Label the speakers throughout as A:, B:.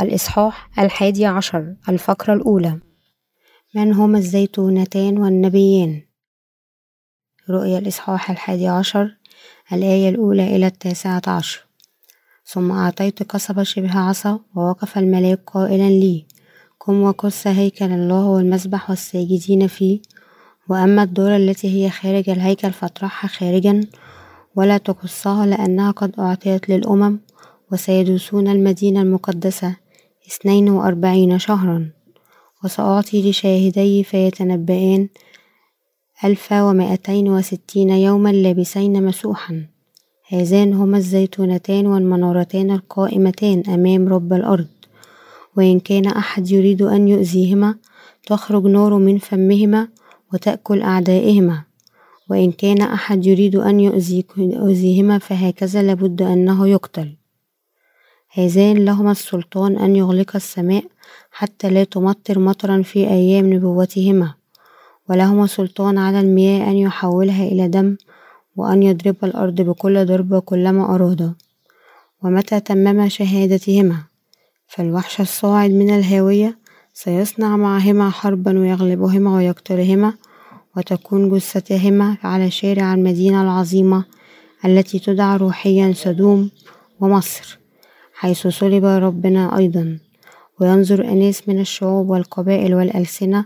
A: الإصحاح الحادي عشر الفقرة الأولى. من هما الزيتونتان والنبيان رؤيا الإصحاح الحادي عشر الآية الأولى إلى التاسعة عشر. ثم أعطيت قصبة شبه عصا ووقف الملاك قائلا لي قم وقص هيكل الله والمسبح والساجدين فيه وأما الدور التي هي خارج الهيكل فاطرحها خارجا ولا تقصها لأنها قد أعطيت للأمم وسيدوسون المدينة المقدسة اثنين وأربعين شهرا وسأعطي لشاهدي فيتنبئان ألف ومائتين وستين يوما لابسين مسوحا. هذان هما الزيتونتان والمنارتان القائمتان أمام رب الأرض. وإن كان أحد يريد أن يؤذيهما تخرج نار من فمهما وتأكل أعدائهما. وإن كان أحد يريد أن يؤذيهما فهكذا لابد أنه يقتل. هذان لهما السلطان أن يغلق السماء حتى لا تمطر مطرا في أيام نبوتهما ولهما سلطان على المياه أن يحولها إلى دم وأن يضرب الأرض بكل ضربة كلما أرادا. ومتى تمما شهادتهما؟ فالوحش الصاعد من الهاوية سيصنع معهما حربا ويغلبهما ويقتلهما وتكون جثتهما على شارع المدينة العظيمة التي تدعى روحيا سدوم ومصر. حيث صلب ربنا أيضا وينظر أناس من الشعوب والقبائل والألسنة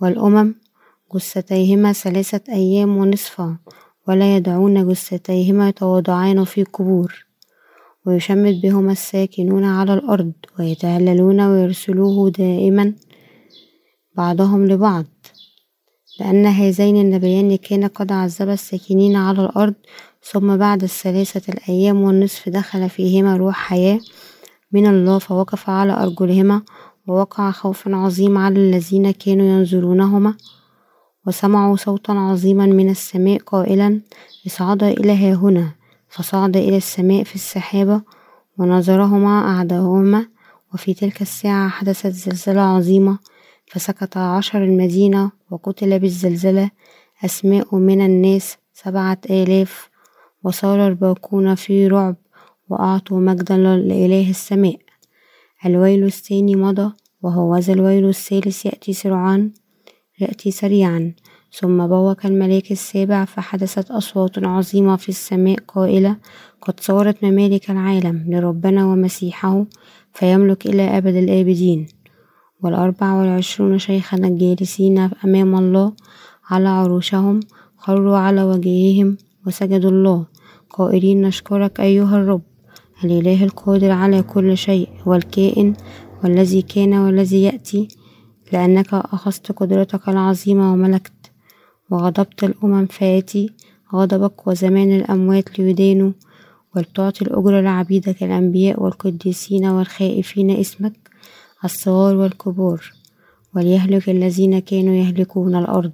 A: والأمم جثتيهما ثلاثة أيام ونصفا ولا يدعون جثتيهما يتواضعان في قبور. ويشمت بهما الساكنون على الأرض ويتهللون ويرسلوه دائما بعضهم لبعض. لأن هذين النبيان كانا قد عذبا الساكنين على الأرض ثم بعد الثلاثة الأيام والنصف دخل فيهما روح حياة من الله فوقف على أرجلهما ووقع خوف عظيم على الذين كانوا ينظرونهما وسمعوا صوتا عظيما من السماء قائلا اصعدا إلى هاهنا فصعد إلى السماء في السحابة ونظرهما أعداؤهما وفي تلك الساعة حدثت زلزلة عظيمة فسقط عشر المدينة وقتل بالزلزلة أسماء من الناس سبعة آلاف وصار الباقون في رعب وأعطوا مجدا لإله السماء. الويل الثاني مضى وهوذا الويل الثالث يأتي سرعان يأتي سريعا. ثم بوق الملاك السابع فحدثت أصوات عظيمة في السماء قائلة قد صارت ممالك العالم لربنا ومسيحه فيملك إلى أبد الآبدين والأربع والعشرون شيخا الجالسين أمام الله على عروشهم خروا على وجههم وسجدوا الله. قائلين نشكرك أيها الرب. الإله القادر على كل شيء؟ والكائن والذي كان والذي يأتي؟ لأنك أخذت قدرتك العظيمة وملكت. وغضبت الأمم فآتي. غضبك وزمان الأموات ليدانوا. ولتعطي الأجر لعبيدك الأنبياء والقديسين والخائفين اسمك. الصغار والكبار. وليهلك الذين كانوا يهلكون الأرض.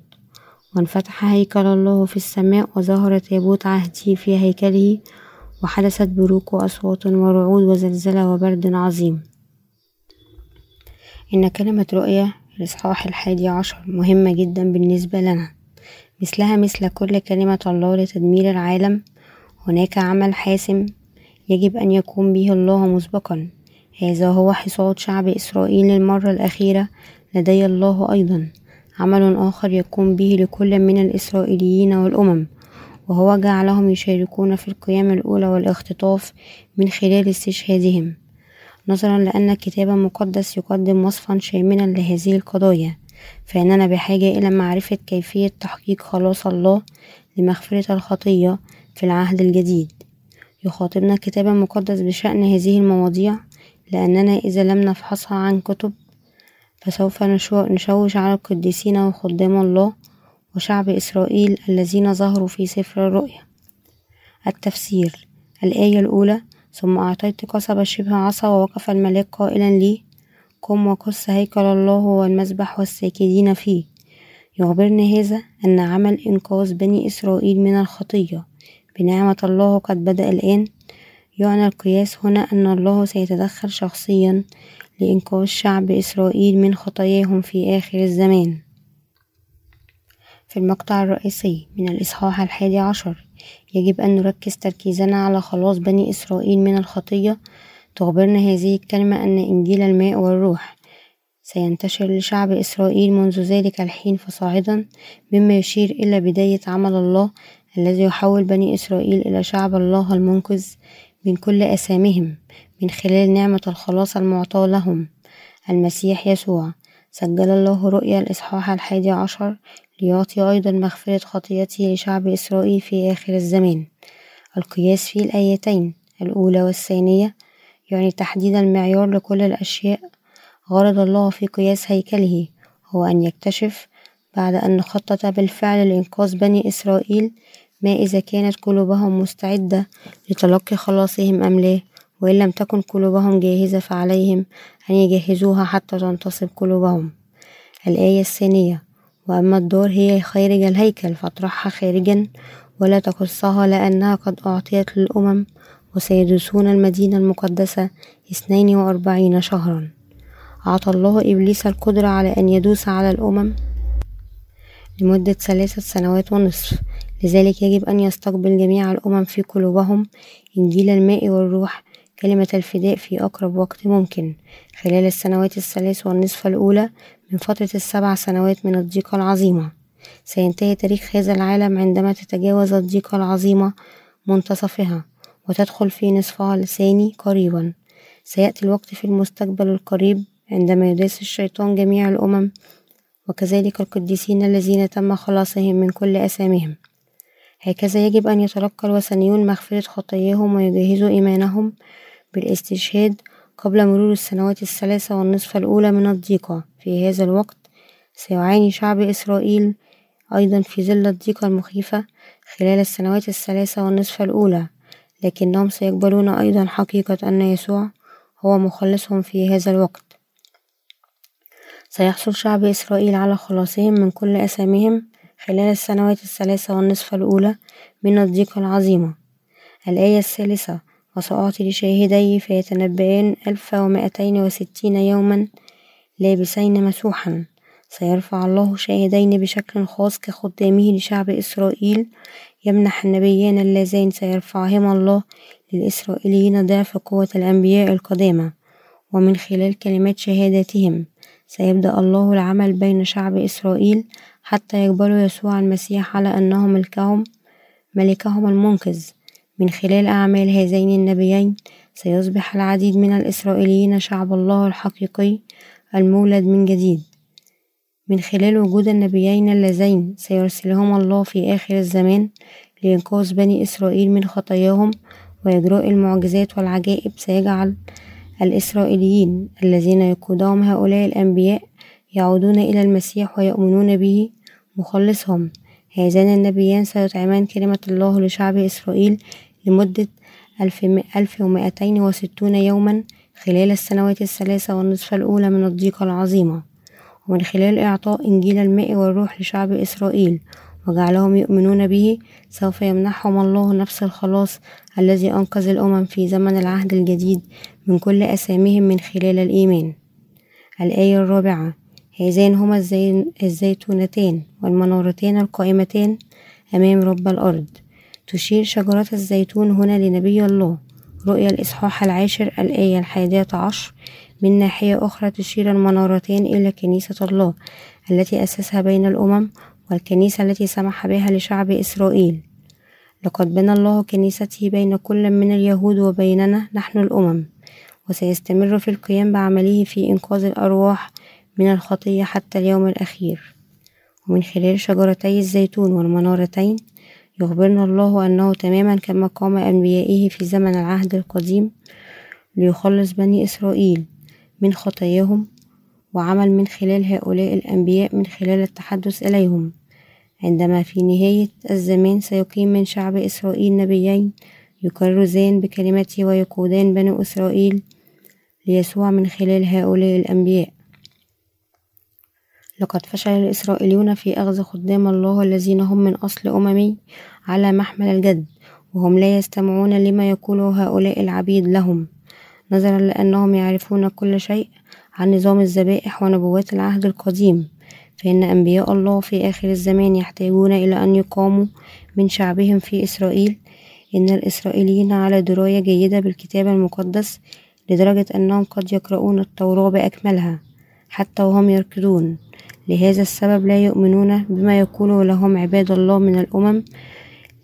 A: وانفتح هيكل الله في السماء وظهر تابوت عهده في هيكله وحدثت بروق وأصوات ورعود وزلزلة وبرد عظيم. إن كلمة رؤية الإصحاح الحادي عشر مهمة جدا بالنسبة لنا. مثلها مثل كل كلمة الله لتدمير العالم هناك عمل حاسم يجب أن يقوم به الله مسبقا. هذا هو حصاد شعب إسرائيل للمرة الأخيرة لدي الله أيضا. عمل آخر يقوم به لكل من الإسرائيليين والأمم وهو جعلهم يشاركون في القيام الأولى والاختطاف من خلال استشهادهم. نظرا لأن الكتاب المقدس يقدم وصفا شاملا لهذه القضايا فإننا بحاجة إلى معرفة كيفية تحقيق خلاص الله لمغفرة الخطية في العهد الجديد. يخاطبنا الكتاب المقدس بشأن هذه المواضيع لأننا إذا لم نفحصها عن كتب فسوف نشوش على القديسين وخدام الله وشعب إسرائيل الذين ظهروا في سفر الرؤيا. التفسير الآية الأولى ثم أعطيت قصبة شبه عصا ووقف الملاك قائلا لي قم وقص هيكل الله والمسبح والساكدين فيه. يخبرني هذا أن عمل إنقاذ بني إسرائيل من الخطية بنعمة الله قد بدأ الآن. يعنى القياس هنا أن الله سيتدخل شخصيا لإنقاذ شعب إسرائيل من خطاياهم في آخر الزمان. في المقطع الرئيسي من الإصحاح الحادي عشر يجب أن نركز تركيزنا على خلاص بني إسرائيل من الخطية. تخبرنا هذه الكلمة أن إنجيل الماء والروح سينتشر لشعب إسرائيل منذ ذلك الحين فصاعدا مما يشير إلى بداية عمل الله الذي يحول بني إسرائيل إلى شعب الله المنقذ من كل أثامهم من خلال نعمة الخلاص المعطاة لهم. المسيح يسوع. سجل الله رؤيا الإصحاح الحادي عشر ليعطي أيضا مغفرة خطيته لشعب إسرائيل في آخر الزمان. القياس في الآيتين. الأولى والثانية. يعني تحديد المعيار لكل الأشياء. غرض الله في قياس هيكله. هو أن يكتشف بعد أن خطط بالفعل لإنقاذ بني إسرائيل ما إذا كانت قلوبهم مستعدة لتلقي خلاصهم أم لا. وإن لم تكن قلوبهم جاهزة فعليهم أن يجهزوها حتى تنتصب قلوبهم. الآية الثانية وأما الدار هي خارج الهيكل فاطرحها خارجا ولا تقصها لأنها قد أعطيت للأمم وسيدوسون المدينة المقدسة اثنين وأربعين شهرا. أعطى الله إبليس القدرة على أن يدوس على الأمم لمدة ثلاثة سنوات ونصف. لذلك يجب أن يستقبل جميع الأمم في قلوبهم إنجيل الماء والروح كلمة الفداء في أقرب وقت ممكن. خلال السنوات الثلاث والنصف الأولى من فترة السبع سنوات من الضيقة العظيمة. سينتهي تاريخ هذا العالم عندما تتجاوز الضيقة العظيمة منتصفها وتدخل في نصفها الثاني قريبا. سيأتي الوقت في المستقبل القريب عندما يداس الشيطان جميع الأمم وكذلك القديسين الذين تم خلاصهم من كل أثامهم هكذا يجب أن يتلقى الوثنيون مغفرة خطاياهم ويجهزوا إيمانهم بالاستشهاد قبل مرور السنوات الثلاثة والنصف الأولى من الضيقة. في هذا الوقت سيعاني شعب إسرائيل أيضا في ظل الضيقة المخيفة خلال السنوات الثلاثة والنصف الأولى لكنهم سيقبلون أيضا حقيقة أن يسوع هو مخلصهم في هذا الوقت. سيحصل شعب إسرائيل على خلاصهم من كل أثامهم خلال السنوات الثلاثة والنصف الأولى من الضيقة العظيمة. الآية الثالثة وسأعطي لشاهدي فيتنبئان ألف ومائتين وستين يوما لابسين مسوحا. سيرفع الله شاهدين بشكل خاص كخدامه لشعب إسرائيل. يمنح النبيان اللذين سيرفعهما الله للإسرائيليين ضعف قوة الأنبياء القدامى ومن خلال كلمات شهادتهم سيبدأ الله العمل بين شعب إسرائيل حتى يقبلوا يسوع المسيح على أنه ملكهم ملكهم المنقذ. من خلال أعمال هذين النبيين سيصبح العديد من الإسرائيليين شعب الله الحقيقي المولد من جديد. من خلال وجود النبيين اللذين سيرسلهما الله في آخر الزمان لإنقاذ بني إسرائيل من خطاياهم وإجراء المعجزات والعجائب سيجعل الإسرائيليين الذين يقودهم هؤلاء الأنبياء يعودون إلى المسيح ويؤمنون به مخلصهم. هذان النبيان سيطعمان كلمة الله لشعب إسرائيل لمدة ألف ومائتين وستون يوما خلال السنوات الثلاثة والنصف الأولى من الضيقة العظيمة. ومن خلال إعطاء إنجيل الماء والروح لشعب إسرائيل وجعلهم يؤمنون به سوف يمنحهم الله نفس الخلاص الذي أنقذ الأمم في زمن العهد الجديد من كل أسامهم من خلال الإيمان. الآية الرابعة هذان هما الزيتونتان والمنارتان القائمتان أمام رب الأرض. تشير شجرة الزيتون هنا لنبي الله. رؤيا الإصحاح العاشر الآية الحادية عشر. من ناحية أخرى تشير المنارتان إلى كنيسة الله التي أسسها بين الأمم والكنيسة التي سمح بها لشعب إسرائيل. لقد بنى الله كنيسته بين كل من اليهود وبيننا نحن الأمم وسيستمر في القيام بعمله في إنقاذ الأرواح من الخطية حتى اليوم الأخير. ومن خلال شجرتي الزيتون والمنارتين يخبرنا الله أنه تماما كما قام أنبيائه في زمن العهد القديم ليخلص بني إسرائيل من خطاياهم وعمل من خلال هؤلاء الأنبياء من خلال التحدث إليهم. عندما في نهاية الزمان سيقيم من شعب إسرائيل نبيين يكرزان بكلمته ويقودان بني إسرائيل ليسوع من خلال هؤلاء الأنبياء. لقد فشل الإسرائيليون في أخذ خدام الله الذين هم من أصل أممي على محمل الجد وهم لا يستمعون لما يقوله هؤلاء العبيد لهم. نظرا لأنهم يعرفون كل شيء عن نظام الذبائح ونبوات العهد القديم فإن أنبياء الله في آخر الزمان يحتاجون إلى أن يقاموا من شعبهم في إسرائيل. إن الإسرائيليين على دراية جيدة بالكتاب المقدس لدرجة أنهم قد يقرؤون التوراة بأكملها حتى وهم يركضون. لهذا السبب لا يؤمنون بما يقوله لهم عباد الله من الأمم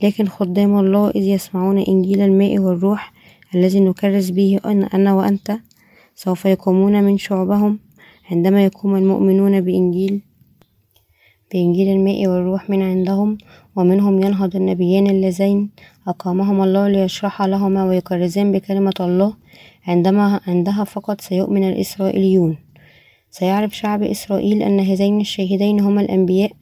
A: لكن خدام الله إذ يسمعون إنجيل الماء والروح الذي نكرس به أنا وأنت سوف يقومون من شعوبهم عندما يقوم المؤمنون بإنجيل بإنجيل الماء والروح من عندهم ومنهم ينهض النبيان اللذين أقامهما الله ليشرح لهما ويكرزان بكلمة الله عندما عندها فقط سيؤمن الإسرائيليون. سيعرف شعب إسرائيل أن هذين الشاهدين هما الأنبياء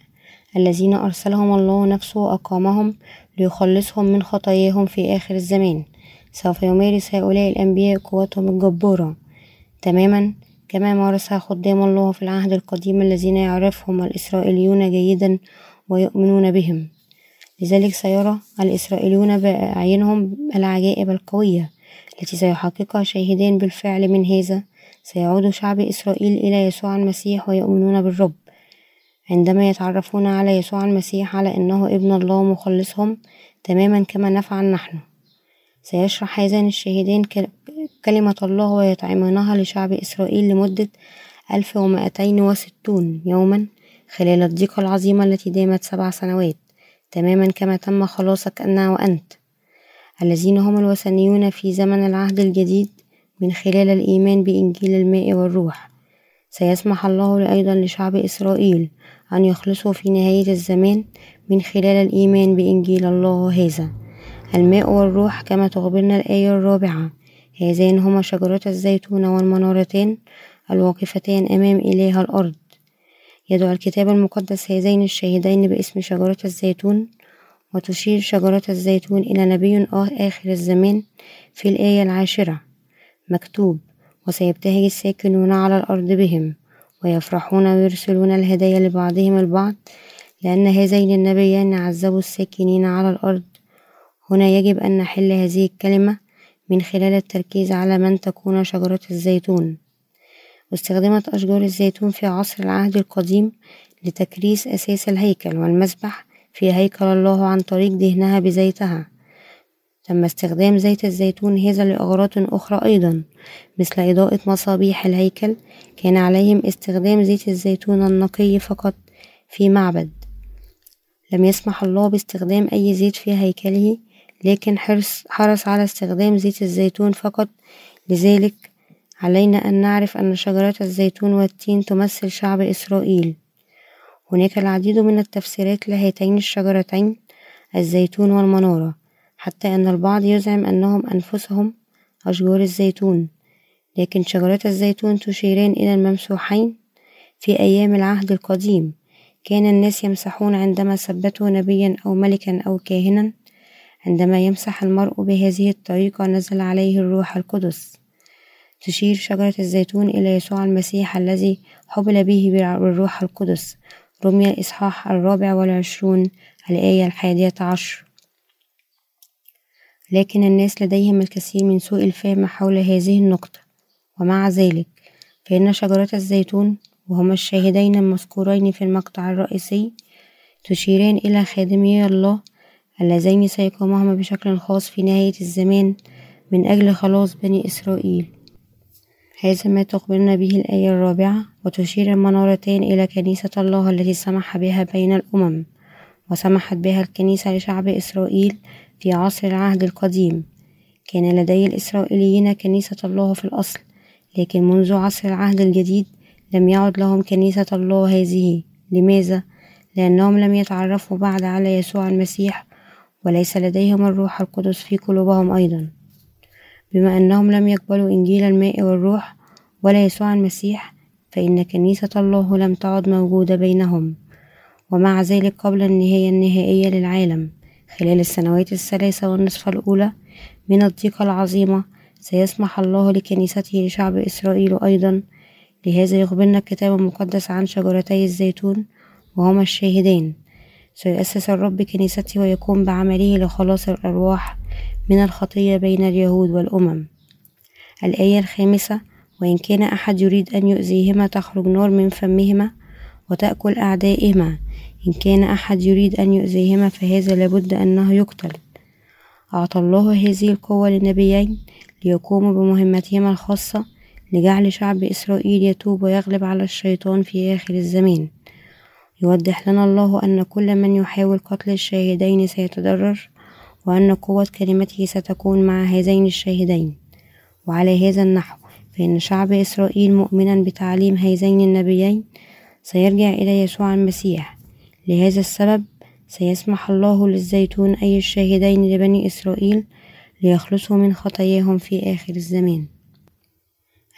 A: الذين أرسلهم الله نفسه وأقامهم ليخلصهم من خطاياهم في آخر الزمان. سوف يمارس هؤلاء الأنبياء قوتهم الجبارة. تماما كما مارسها خدام الله في العهد القديم الذين يعرفهم الإسرائيليون جيدا ويؤمنون بهم. لذلك سيرى الإسرائيليون بأعينهم العجائب القوية التي سيحققها شاهدان بالفعل من هذا سيعود شعب إسرائيل إلى يسوع المسيح ويؤمنون بالرب. عندما يتعرفون على يسوع المسيح على أنه ابن الله مخلصهم تماما كما نفعل نحن. سيشرح هذان الشاهدان كلمة الله ويطعمونها لشعب إسرائيل لمدة ألف ومائتين وستون يوما خلال الضيقة العظيمة التي دامت سبع سنوات تماما كما تم خلاصك أنا وأنت. الذين هم الوثنيون في زمن العهد الجديد من خلال الإيمان بإنجيل الماء والروح. سيسمح الله أيضا لشعب إسرائيل أن يخلصوا في نهاية الزمان من خلال الإيمان بإنجيل الله هذا. الماء والروح كما تخبرنا الآية الرابعة. هذان هما شجرة الزيتون والمنارتان الواقفتان أمام إله الأرض. يدعو الكتاب المقدس هذين الشاهدين باسم شجرة الزيتون وتشير شجرة الزيتون إلى نبي آخر الزمان في الآية العاشرة. مكتوب وسيبتهج الساكنون على الأرض بهم ويفرحون ويرسلون الهدايا لبعضهم البعض لأن هذين النبيين عذبوا الساكنين على الأرض. هنا يجب أن نحل هذه الكلمة من خلال التركيز على من تكون شجرة الزيتون. واستخدمت أشجار الزيتون في عصر العهد القديم لتكريس أساس الهيكل والمسبح في هيكل الله عن طريق دهنها بزيتها. تم استخدام زيت الزيتون هذا لأغراض أخرى أيضا مثل إضاءة مصابيح الهيكل. كان عليهم استخدام زيت الزيتون النقي فقط في معبد. لم يسمح الله باستخدام أي زيت في هيكله لكن حرص, حرص على استخدام زيت الزيتون فقط. لذلك علينا أن نعرف أن شجرة الزيتون والتين تمثل شعب إسرائيل. هناك العديد من التفسيرات لهاتين الشجرتين الزيتون والمنارة. حتى أن البعض يزعم أنهم أنفسهم أشجار الزيتون. لكن شجرة الزيتون تشيران إلى الممسوحين في أيام العهد القديم. كان الناس يمسحون عندما ثبتوا نبيا أو ملكا أو كاهنا. عندما يمسح المرء بهذه الطريقة نزل عليه الروح القدس. تشير شجرة الزيتون إلى يسوع المسيح الذي حبل به بالروح القدس. رمي الإصحاح الرابع والعشرون الآية الحادية عشر. لكن الناس لديهم الكثير من سوء الفهم حول هذه النقطة. ومع ذلك فإن شجرة الزيتون وهما الشاهدين المذكورين في المقطع الرئيسي تشيران إلى خادمي الله اللذين سيقومهما بشكل خاص في نهاية الزمان من أجل خلاص بني إسرائيل. هذا ما تخبرنا به الآية الرابعة وتشير المنارتان إلى كنيسة الله التي سمح بها بين الأمم. وسمحت بها الكنيسة لشعب إسرائيل في عصر العهد القديم. كان لدي الإسرائيليين كنيسة الله في الأصل لكن منذ عصر العهد الجديد لم يعد لهم كنيسة الله هذه. لماذا؟ لأنهم لم يتعرفوا بعد على يسوع المسيح وليس لديهم الروح القدس في قلوبهم أيضا. بما أنهم لم يقبلوا إنجيل الماء والروح ولا يسوع المسيح فإن كنيسة الله لم تعد موجودة بينهم. ومع ذلك قبل النهاية النهائية للعالم خلال السنوات الثلاثة والنصف الأولى من الضيقة العظيمة سيسمح الله لكنيسته لشعب إسرائيل أيضا لهذا يخبرنا الكتاب المقدس عن شجرتي الزيتون وهما الشاهدان. سيؤسس الرب كنيسته ويقوم بعمله لخلاص الأرواح من الخطية بين اليهود والأمم. الآية الخامسة وإن كان أحد يريد أن يؤذيهما تخرج نار من فمهما وتأكل أعدائهما. إن كان أحد يريد أن يؤذيهما فهذا لابد أنه يقتل. أعطى الله هذه القوة للنبيين ليقوموا بمهمتهما الخاصة لجعل شعب إسرائيل يتوب ويغلب على الشيطان في آخر الزمان. يوضح لنا الله أن كل من يحاول قتل الشاهدين سيتضرر وأن قوة كلمته ستكون مع هذين الشاهدين. وعلى هذا النحو فإن شعب إسرائيل مؤمنا بتعليم هذين النبيين سيرجع إلى يسوع المسيح. لهذا السبب سيسمح الله للزيتون أي الشاهدين لبني إسرائيل ليخلصوا من خطاياهم في آخر الزمان.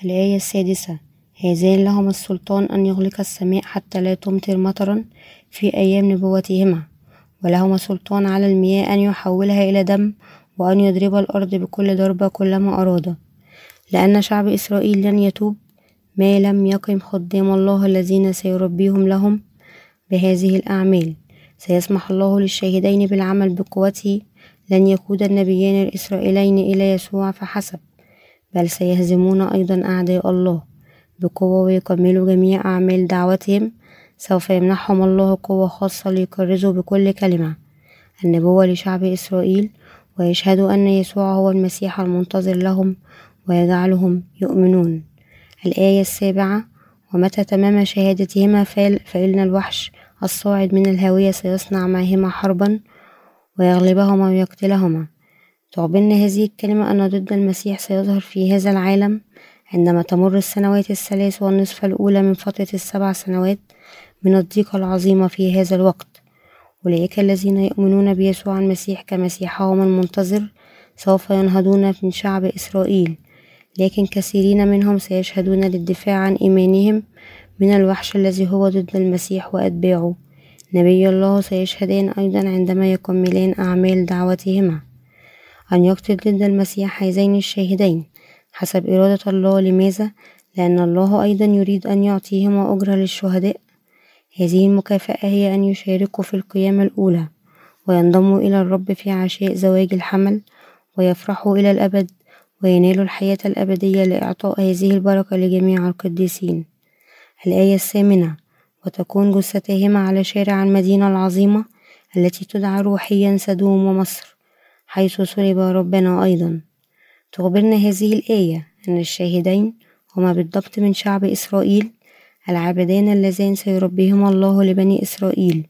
A: الآية السادسة هذان لهم السلطان أن يغلق السماء حتى لا تمطر مطرا في أيام نبوتهما ولهما سلطان على المياه أن يحولها إلى دم وأن يضرب الأرض بكل ضربة كلما أراد لأن شعب إسرائيل لن يتوب ما لم يقم خدام الله الذين سيربيهم لهم بهذه الأعمال. سيسمح الله للشاهدين بالعمل بقوته لن يقود النبيان الإسرائيلين إلى يسوع فحسب بل سيهزمون أيضا أعداء الله بقوة ويكملوا جميع أعمال دعوتهم. سوف يمنحهم الله قوة خاصة ليكرزوا بكل كلمة النبوة لشعب إسرائيل ويشهدوا أن يسوع هو المسيح المنتظر لهم ويجعلهم يؤمنون. الآية السابعة ومتى تمام شهادتهما فإن الوحش الصاعد من الهاوية سيصنع معهما حربا ويغلبهما ويقتلهما. تعبرنا هذه الكلمة أن ضد المسيح سيظهر في هذا العالم عندما تمر السنوات الثلاث والنصف الأولى من فترة السبع سنوات من الضيقة العظيمة في هذا الوقت. أولئك الذين يؤمنون بيسوع المسيح كمسيحهم المنتظر سوف ينهضون من شعب إسرائيل. لكن كثيرين منهم سيشهدون للدفاع عن إيمانهم من الوحش الذي هو ضد المسيح وأتباعه. نبي الله سيشهدان أيضا عندما يكملان أعمال دعوتهما. أن يقتل ضد المسيح هذين الشاهدين حسب إرادة الله. لماذا؟ لأن الله أيضا يريد أن يعطيهما أجرة للشهداء. هذه المكافأة هي أن يشاركوا في القيامة الأولى وينضموا إلى الرب في عشاء زواج الحمل ويفرحوا إلى الأبد. وينالوا الحياة الأبدية لإعطاء هذه البركة لجميع القديسين. الآية الثامنة وتكون جثتاهما على شارع المدينة العظيمة التي تدعى روحيا سدوم ومصر حيث صلب ربنا أيضا. تخبرنا هذه الآية أن الشاهدين هما بالضبط من شعب إسرائيل العبدان اللذان سيربيهما الله لبني إسرائيل.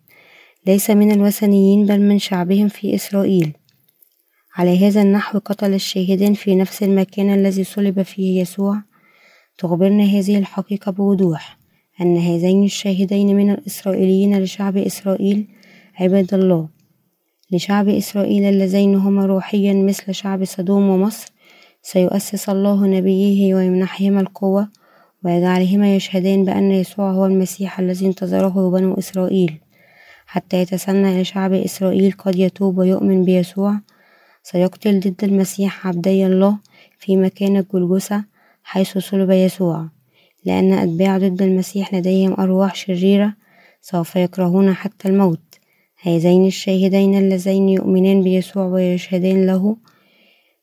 A: ليس من الوثنيين بل من شعبهم في إسرائيل. على هذا النحو قتل الشاهدان في نفس المكان الذي صلب فيه يسوع. تخبرنا هذه الحقيقة بوضوح أن هذين الشاهدين من الإسرائيليين لشعب إسرائيل عباد الله لشعب إسرائيل اللذين هما روحيا مثل شعب سدوم ومصر سيؤسس الله نبيه ويمنحهما القوة ويجعلهما يشهدان بأن يسوع هو المسيح الذي انتظره بنو إسرائيل. حتى يتسنى لشعب إسرائيل قد يتوب ويؤمن بيسوع سيقتل ضد المسيح عبدي الله في مكان الجلجثة حيث صلب يسوع. لأن أتباع ضد المسيح لديهم أرواح شريرة سوف يكرهون حتى الموت. هذين الشاهدين اللذين يؤمنان بيسوع ويشهدان له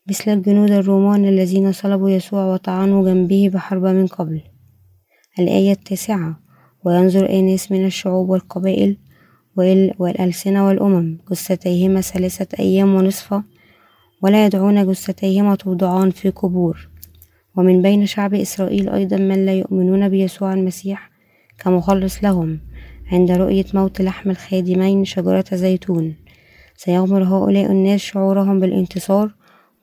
A: مثل الجنود الرومان الذين صلبوا يسوع وطعنوا جنبه بحرب من قبل. الآية التاسعة وينظر آناس من الشعوب والقبائل والألسنة والأمم جثتيهما ثلاثة أيام ونصفا ولا يدعون جثتيهما توضعان في قبور. ومن بين شعب إسرائيل أيضا من لا يؤمنون بيسوع المسيح كمخلص لهم عند رؤية موت لحم الخادمين شجرة زيتون. سيغمر هؤلاء الناس شعورهم بالانتصار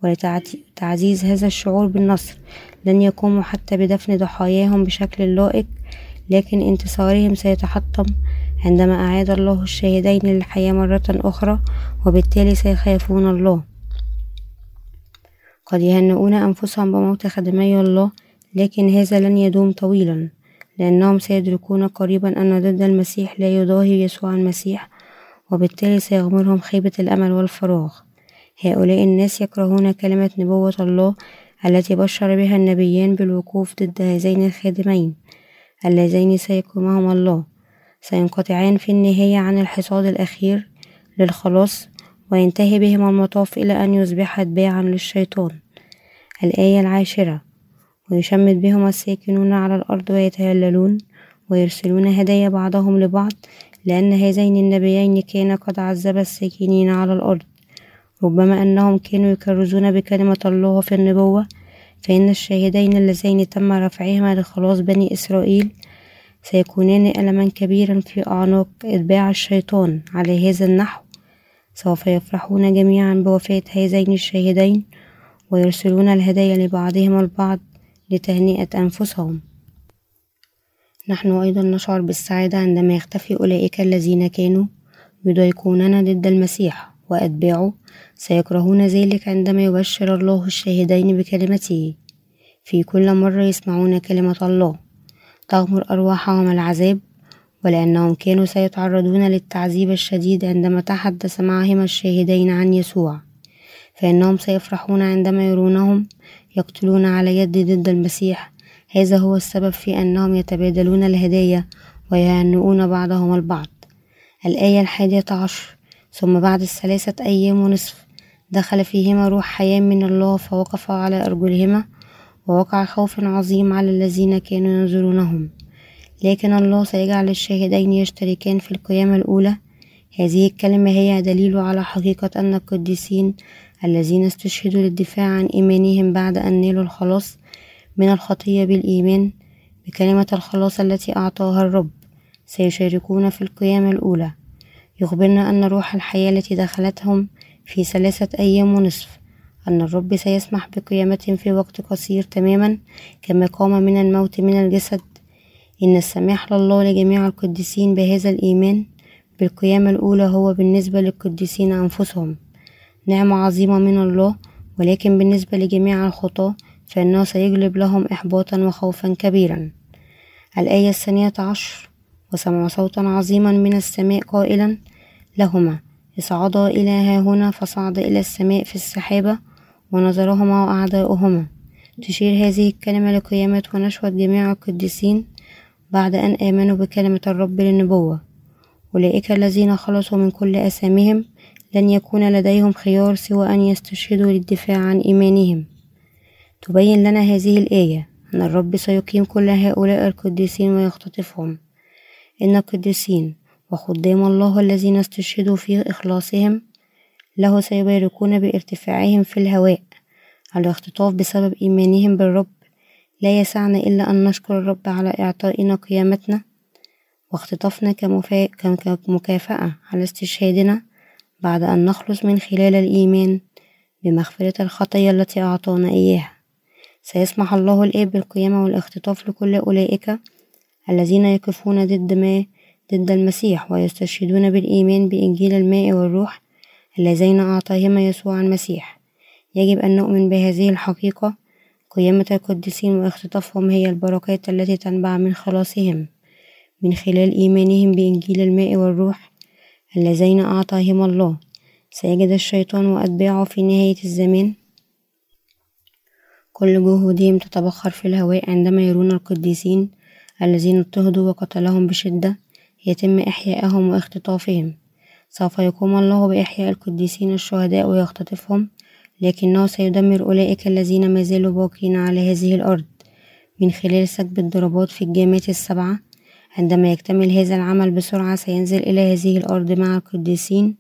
A: ولتعزيز هذا الشعور بالنصر. لن يقوموا حتى بدفن ضحاياهم بشكل لائق لكن انتصارهم سيتحطم عندما أعاد الله الشاهدين للحياة مرة أخرى وبالتالي سيخافون الله. قد يهنئون أنفسهم بموت خدمي الله لكن هذا لن يدوم طويلا لأنهم سيدركون قريبا أن ضد المسيح لا يضاهي يسوع المسيح وبالتالي سيغمرهم خيبة الأمل والفراغ. هؤلاء الناس يكرهون كلمة نبوة الله التي بشر بها النبيان بالوقوف ضد هذين الخادمين اللذين سيقيمهما الله. سينقطعان في النهاية عن الحصاد الأخير للخلاص وينتهي بهم المطاف إلى أن يصبح أتباعا للشيطان الآية العاشرة. ويشمت بهم الساكنون على الأرض ويتهللون ويرسلون هدايا بعضهم لبعض لأن هذين النبيين كانا قد عذبا الساكنين على الأرض. ربما أنهم كانوا يكرزون بكلمة الله في النبوة فإن الشاهدين اللذين تم رفعهما لخلاص بني إسرائيل سيكونان ألما كبيرا في أعناق إتباع الشيطان على هذا النحو. سوف يفرحون جميعا بوفاة هذين الشاهدين ويرسلون الهدايا لبعضهم البعض لتهنئة أنفسهم. نحن أيضا نشعر بالسعادة عندما يختفي أولئك الذين كانوا يضايقوننا ضد المسيح وأتباعه. سيكرهون ذلك عندما يبشر الله الشاهدين بكلمته. في كل مرة يسمعون كلمة الله. تغمر أرواحهم العذاب ولأنهم كانوا سيتعرضون للتعذيب الشديد عندما تحدث معهم الشاهدين عن يسوع فإنهم سيفرحون عندما يرونهم يقتلون على يد ضد المسيح. هذا هو السبب في أنهم يتبادلون الهدايا ويهنئون بعضهم البعض. الآية الحادية عشر ثم بعد الثلاثة أيام ونصف دخل فيهما روح حياة من الله فوقف على أرجلهما ووقع خوف عظيم على الذين كانوا ينظرونهم. لكن الله سيجعل الشاهدين يشتركان في القيامة الأولى. هذه الكلمة هي دليل على حقيقة أن القديسين الذين استشهدوا للدفاع عن إيمانهم بعد أن نالوا الخلاص من الخطية بالإيمان بكلمة الخلاص التي أعطاها الرب سيشاركون في القيامة الأولى. يخبرنا أن روح الحياة التي دخلتهم في ثلاثة أيام ونصف أن الرب سيسمح بقيامتهم في وقت قصير تماما كما قام من الموت من الجسد إن السماح لله لجميع القديسين بهذا الإيمان بالقيامة الأولى هو بالنسبة للقديسين أنفسهم. نعمة عظيمة من الله ولكن بالنسبة لجميع الخطاة فإنه سيجلب لهم إحباطا وخوفا كبيرا. الآية الثانية عشر وسمع صوتا عظيما من السماء قائلا لهما اصعدا إلى ها هنا فصعد إلى السماء في السحابة ونظرهما وأعداؤهما. تشير هذه الكلمة لقيامة ونشوة جميع القديسين بعد أن آمنوا بكلمة الرب للنبوة. أولئك الذين خلصوا من كل أسامهم لن يكون لديهم خيار سوى أن يستشهدوا للدفاع عن إيمانهم. تبين لنا هذه الآية أن الرب سيقيم كل هؤلاء القديسين ويختطفهم. إن القديسين وخدام الله الذين استشهدوا في إخلاصهم له سيباركون بارتفاعهم في الهواء الاختطاف بسبب إيمانهم بالرب لا يسعنا إلا أن نشكر الرب على إعطائنا قيامتنا واختطافنا كمكافأة على استشهادنا بعد أن نخلص من خلال الإيمان بمغفرة الخطية التي أعطانا إياها. سيسمح الله الآب بالقيامة والاختطاف لكل أولئك الذين يقفون ضد ما ضد المسيح ويستشهدون بالإيمان بإنجيل الماء والروح اللذين أعطاهما يسوع المسيح. يجب أن نؤمن بهذه الحقيقة قيامة القديسين واختطافهم هي البركات التي تنبع من خلاصهم من خلال إيمانهم بإنجيل الماء والروح اللذين أعطاهما الله. سيجد الشيطان وأتباعه في نهاية الزمان. كل جهودهم تتبخر في الهواء عندما يرون القديسين الذين اضطهدوا وقتلهم بشدة يتم إحيائهم واختطافهم. سوف يقوم الله بإحياء القديسين الشهداء ويختطفهم لكنه سيدمر أولئك الذين ما زالوا باقين على هذه الأرض. من خلال سكب الضربات في الجامات السبعة عندما يكتمل هذا العمل بسرعة سينزل إلى هذه الأرض مع القديسين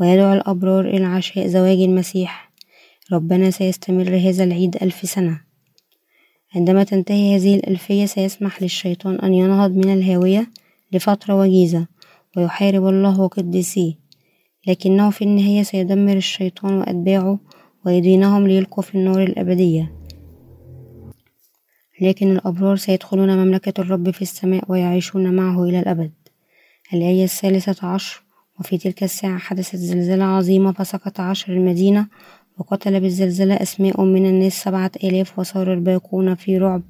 A: ويدعو الأبرار إلى عشاء زواج المسيح. ربنا سيستمر هذا العيد ألف سنة. عندما تنتهي هذه الألفية سيسمح للشيطان أن ينهض من الهاوية لفترة وجيزة ويحارب الله وقديسيه. لكنه في النهاية سيدمر الشيطان وأتباعه ويدينهم ليلقوا في النار الأبدية. لكن الأبرار سيدخلون مملكة الرب في السماء ويعيشون معه إلى الأبد. الآية الثالثة عشر وفي تلك الساعة حدثت زلزلة عظيمة فسقط عشر المدينة وقتل بالزلزلة أسماء من الناس سبعة آلاف وصار الباقون في رعب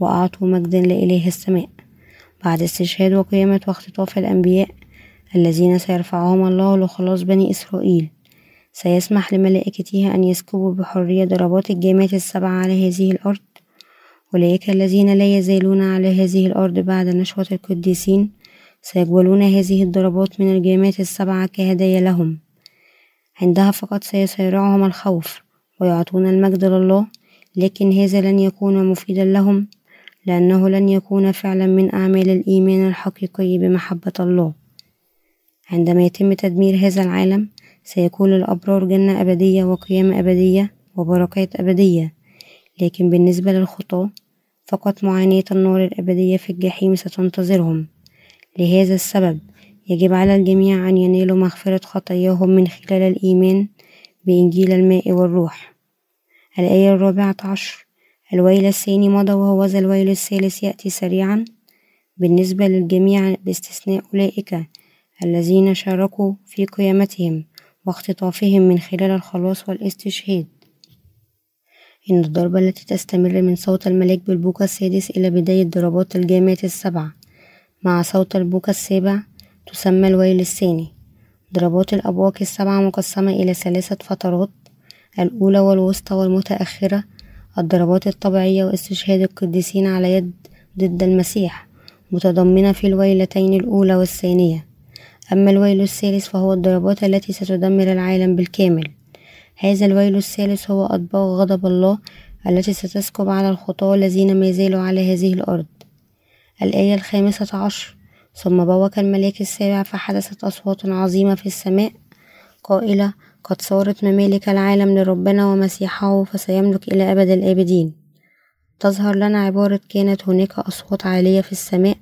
A: وأعطوا مجدا لإله السماء. بعد استشهاد وقيامة واختطاف الأنبياء الذين سيرفعهم الله لخلاص بني إسرائيل سيسمح لملائكته أن يسكبوا بحرية ضربات الجامات السبعة على هذه الأرض. أولئك الذين لا يزالون على هذه الأرض بعد نشوة القديسين سيقبلون هذه الضربات من الجامات السبعة كهدايا لهم. عندها فقط سيسيرعهم الخوف ويعطون المجد لله لكن هذا لن يكون مفيدا لهم لأنه لن يكون فعلا من أعمال الإيمان الحقيقي بمحبة الله. عندما يتم تدمير هذا العالم سيكون للأبرار جنة أبدية وقيامة أبدية وبركات أبدية. لكن بالنسبة للخطاة فقط معاناة النار الأبدية في الجحيم ستنتظرهم. لهذا السبب يجب على الجميع أن ينالوا مغفرة خطاياهم من خلال الإيمان بإنجيل الماء والروح. الآية الرابعة عشر الويل الثاني مضى وهو ذا الويل الثالث يأتي سريعا. بالنسبة للجميع باستثناء أولئك الذين شاركوا في قيامتهم. واختطافهم من خلال الخلاص والاستشهاد. إن الضربة التي تستمر من صوت الملاك بالبوق السادس إلى بداية ضربات الجامات السبع مع صوت البوق السابع تسمى الويل الثاني. ضربات الأبواق السبعة مقسمة إلى ثلاثة فترات الأولى والوسطى والمتأخرة الضربات الطبيعية واستشهاد القديسين على يد ضد المسيح متضمنة في الويلتين الأولى والثانية. أما الويل الثالث فهو الضربات التي ستدمر العالم بالكامل. هذا الويل الثالث هو أطباق غضب الله التي ستسكب على الخطاة الذين ما زالوا على هذه الأرض. الآية الخامسة عشر ثم بوق الملاك السابع فحدثت أصوات عظيمة في السماء. قائلة قد صارت ممالك العالم لربنا ومسيحه فسيملك إلى أبد الآبدين. تظهر لنا عبارة كانت هناك أصوات عالية في السماء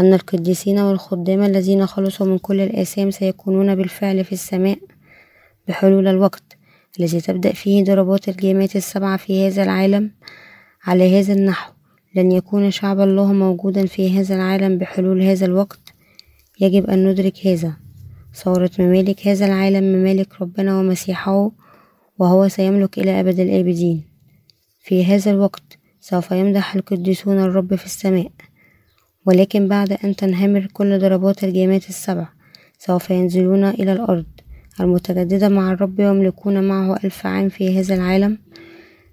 A: أن القديسين والخدام الذين خلصوا من كل الآثام سيكونون بالفعل في السماء بحلول الوقت الذي تبدأ فيه ضربات الجامات السبعة في هذا العالم على هذا النحو. لن يكون شعب الله موجودا في هذا العالم بحلول هذا الوقت. يجب أن ندرك هذا. صارت ممالك هذا العالم ممالك ربنا ومسيحه وهو سيملك إلى أبد الآبدين. في هذا الوقت سوف يمدح القديسون الرب في السماء. ولكن بعد أن تنهمر كل ضربات الجامات السبع سوف ينزلون إلى الأرض. المتجددة مع الرب ويملكون معه ألف عام في هذا العالم.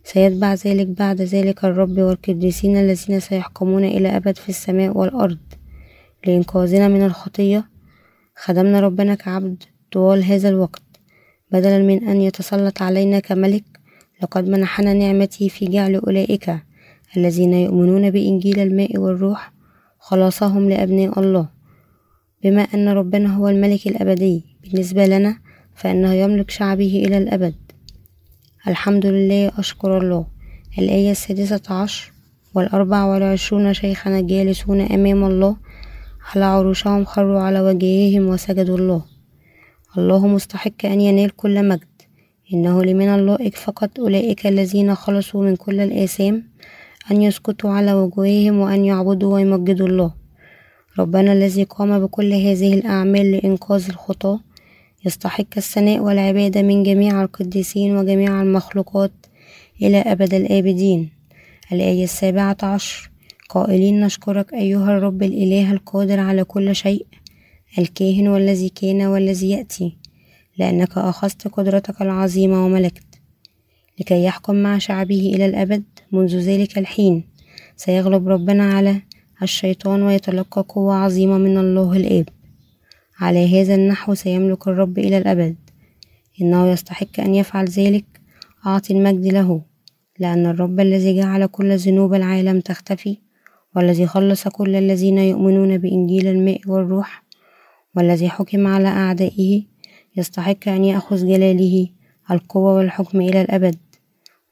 A: سيتبع ذلك بعد ذلك الرب والقديسين الذين سيحكمون إلى أبد في السماء والأرض. لإنقاذنا من الخطية خدمنا ربنا كعبد طوال هذا الوقت. بدلا من أن يتسلط علينا كملك لقد منحنا نعمته في جعل أولئك الذين يؤمنون بإنجيل الماء والروح خلاصهم لأبناء الله. بما أن ربنا هو الملك الأبدي بالنسبة لنا فإنه يملك شعبه إلى الأبد. الحمد لله أشكر الله. الآية السادسة عشر والأربع والعشرون شيخنا جالسون أمام الله على عروشهم خروا على وجههم وسجدوا الله. الله مستحق أن ينال كل مجد. إنه لمن اللائق فقط أولئك الذين خلصوا من كل الآثام. أن يسكتوا على وجوههم وأن يعبدوا ويمجدوا الله. ربنا الذي قام بكل هذه الأعمال لإنقاذ الخطاة يستحق الثناء والعبادة من جميع القديسين وجميع المخلوقات إلى أبد الآبدين. الآية السابعة عشر قائلين نشكرك أيها الرب الإله القادر على كل شيء الكاهن والذي كان والذي يأتي لأنك أخذت قدرتك العظيمة وملكت. لكي يحكم مع شعبه إلى الأبد منذ ذلك الحين. سيغلب ربنا على الشيطان ويتلقى قوة عظيمة من الله الآب. على هذا النحو سيملك الرب إلى الأبد. إنه يستحق أن يفعل ذلك. أعطي المجد له. لأن الرب الذي جعل كل ذنوب العالم تختفي والذي خلص كل الذين يؤمنون بإنجيل الماء والروح والذي حكم على أعدائه يستحق أن يأخذ جلاله القوة والحكم إلى الأبد.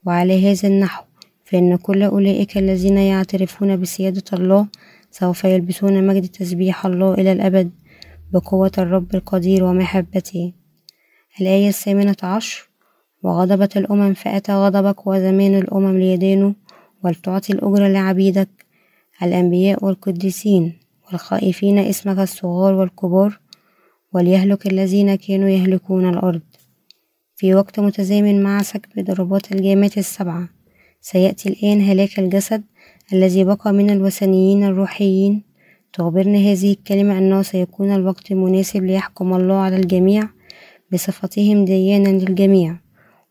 A: وعلى هذا النحو فإن كل أولئك الذين يعترفون بسيادة الله سوف يلبسون مجد تسبيح الله إلى الأبد بقوة الرب القدير ومحبته. الآية الثامنة عشر وغضبت الأمم فأتى غضبك وزمان الأمم ليدانوا ولتعطي الأجر لعبيدك. الأنبياء والقديسين والخائفين اسمك الصغار والكبار وليهلك الذين كانوا يهلكون الأرض. في وقت متزامن مع سكب ضربات الجامات السبعة. سيأتي الآن هلاك الجسد الذي بقى من الوثنيين الروحيين. تخبرنا هذه الكلمة أنه سيكون الوقت المناسب ليحكم الله على الجميع بصفتهم ديانا للجميع.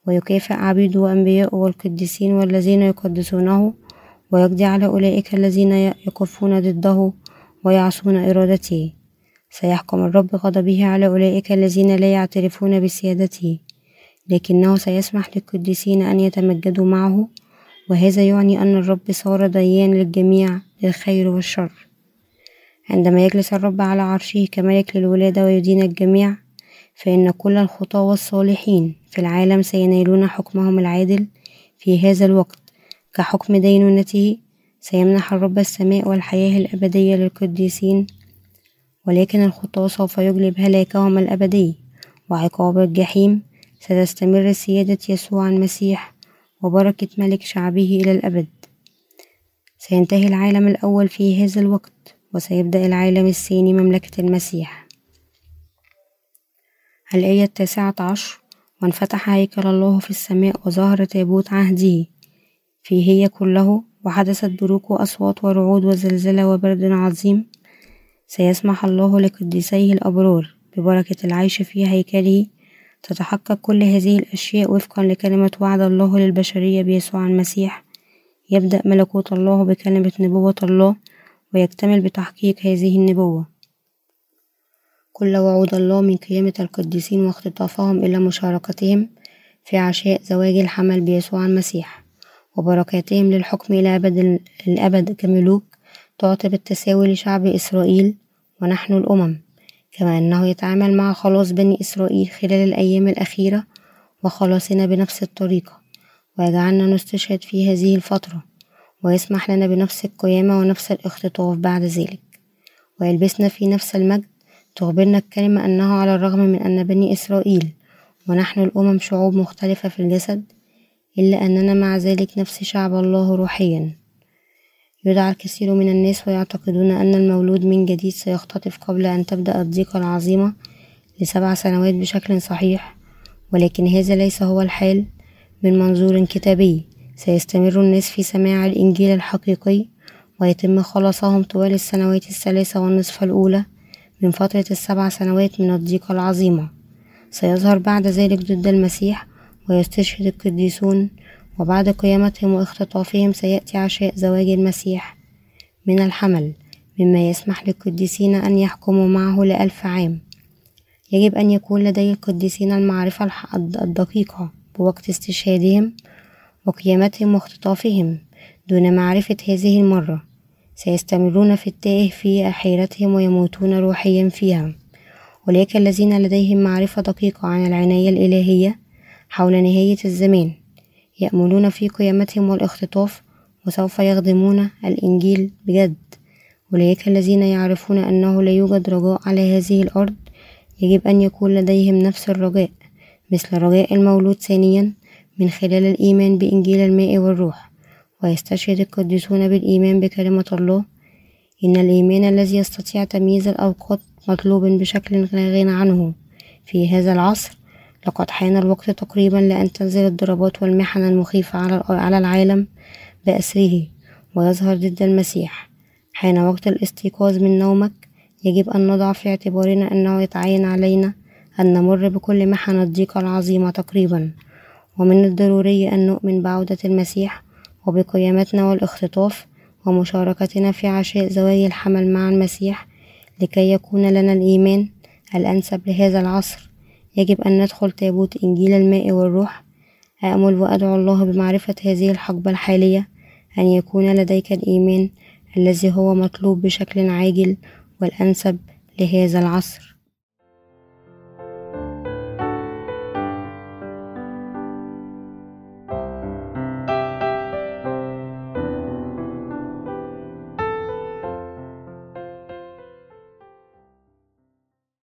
A: ويكافئ عبيده وأنبياءه والقديسين والذين يقدسونه ويقضي على أولئك الذين يقفون ضده ويعصون إرادته. سيحكم الرب غضبه على أولئك الذين لا يعترفون بسيادته. لكنه سيسمح للقديسين أن يتمجدوا معه وهذا يعني أن الرب صار ديان للجميع للخير والشر. عندما يجلس الرب على عرشه كملك للولادة ويدين الجميع فإن كل الخطاة والصالحين في العالم سينالون حكمهم العادل في هذا الوقت. كحكم دينونته سيمنح الرب السماء والحياة الأبدية للقديسين ولكن الخطاة سوف يجلب هلاكهم الأبدي وعقاب الجحيم. ستستمر سيادة يسوع المسيح وبركة ملك شعبه إلى الأبد. سينتهي العالم الأول في هذا الوقت وسيبدأ العالم الثاني مملكة المسيح. الآية التاسعة عشر وانفتح هيكل الله في السماء وظهر تابوت عهده. فيه هي كله وحدثت بروق وأصوات ورعود وزلزلة وبرد عظيم. سيسمح الله لقديسيه الأبرار ببركة العيش في هيكله تتحقق كل هذه الأشياء وفقا لكلمة وعد الله للبشرية بيسوع المسيح. يبدأ ملكوت الله بكلمة نبوة الله ويكتمل بتحقيق هذه النبوة. كل وعود الله من قيامة القديسين واختطافهم إلى مشاركتهم في عشاء زواج الحمل بيسوع المسيح وبركاتهم للحكم إلى أبد الأبد كملوك تعطي بالتساوي لشعب إسرائيل ونحن الأمم. كما أنه يتعامل مع خلاص بني إسرائيل خلال الأيام الأخيرة وخلاصنا بنفس الطريقة ويجعلنا نستشهد في هذه الفترة ويسمح لنا بنفس القيامة ونفس الاختطاف بعد ذلك. ويلبسنا في نفس المجد تخبرنا الكلمة أنه على الرغم من أن بني إسرائيل ونحن الأمم شعوب مختلفة في الجسد إلا أننا مع ذلك نفس شعب الله روحيا. يدعى الكثير من الناس ويعتقدون أن المولود من جديد سيختطف قبل أن تبدأ الضيقة العظيمة لسبع سنوات بشكل صحيح ولكن هذا ليس هو الحال. من منظور كتابي سيستمر الناس في سماع الإنجيل الحقيقي ويتم خلاصهم طوال السنوات الثلاثة والنصف الأولى من فترة السبع سنوات من الضيقة العظيمة. سيظهر بعد ذلك ضد المسيح ويستشهد القديسون وبعد قيامتهم واختطافهم سيأتي عشاء زواج المسيح من الحمل مما يسمح للقديسين أن يحكموا معه لألف عام. يجب أن يكون لدي القديسين المعرفة الدقيقة بوقت استشهادهم وقيامتهم واختطافهم دون معرفة هذه المرة. سيستمرون في التائه في حيرتهم ويموتون روحيا فيها. أولئك الذين لديهم معرفة دقيقة عن العناية الإلهية حول نهاية الزمان. يأملون في قيامتهم والاختطاف وسوف يخدمون الإنجيل بجد. أولئك الذين يعرفون أنه لا يوجد رجاء على هذه الأرض يجب أن يكون لديهم نفس الرجاء مثل رجاء المولود ثانيا من خلال الإيمان بإنجيل الماء والروح. ويستشهد القديسون بالإيمان بكلمة الله إن الإيمان الذي يستطيع تمييز الأوقات مطلوب بشكل لا غنى عنه. في هذا العصر لقد حان الوقت تقريبا لأن تنزل الضربات والمحن المخيفة على العالم بأسره ويظهر ضد المسيح. حان وقت الاستيقاظ من نومك يجب أن نضع في اعتبارنا أنه يتعين علينا أن نمر بكل محن الضيقة العظيمة تقريبا. ومن الضروري أن نؤمن بعودة المسيح وبقيامتنا والاختطاف ومشاركتنا في عشاء زواج الحمل مع المسيح لكي يكون لنا الإيمان الأنسب لهذا العصر. يجب أن ندخل تابوت إنجيل الماء والروح. آمل وأدعو الله بمعرفة هذه الحقبة الحالية أن يكون لديك الإيمان الذي هو مطلوب بشكل عاجل والأنسب لهذا العصر.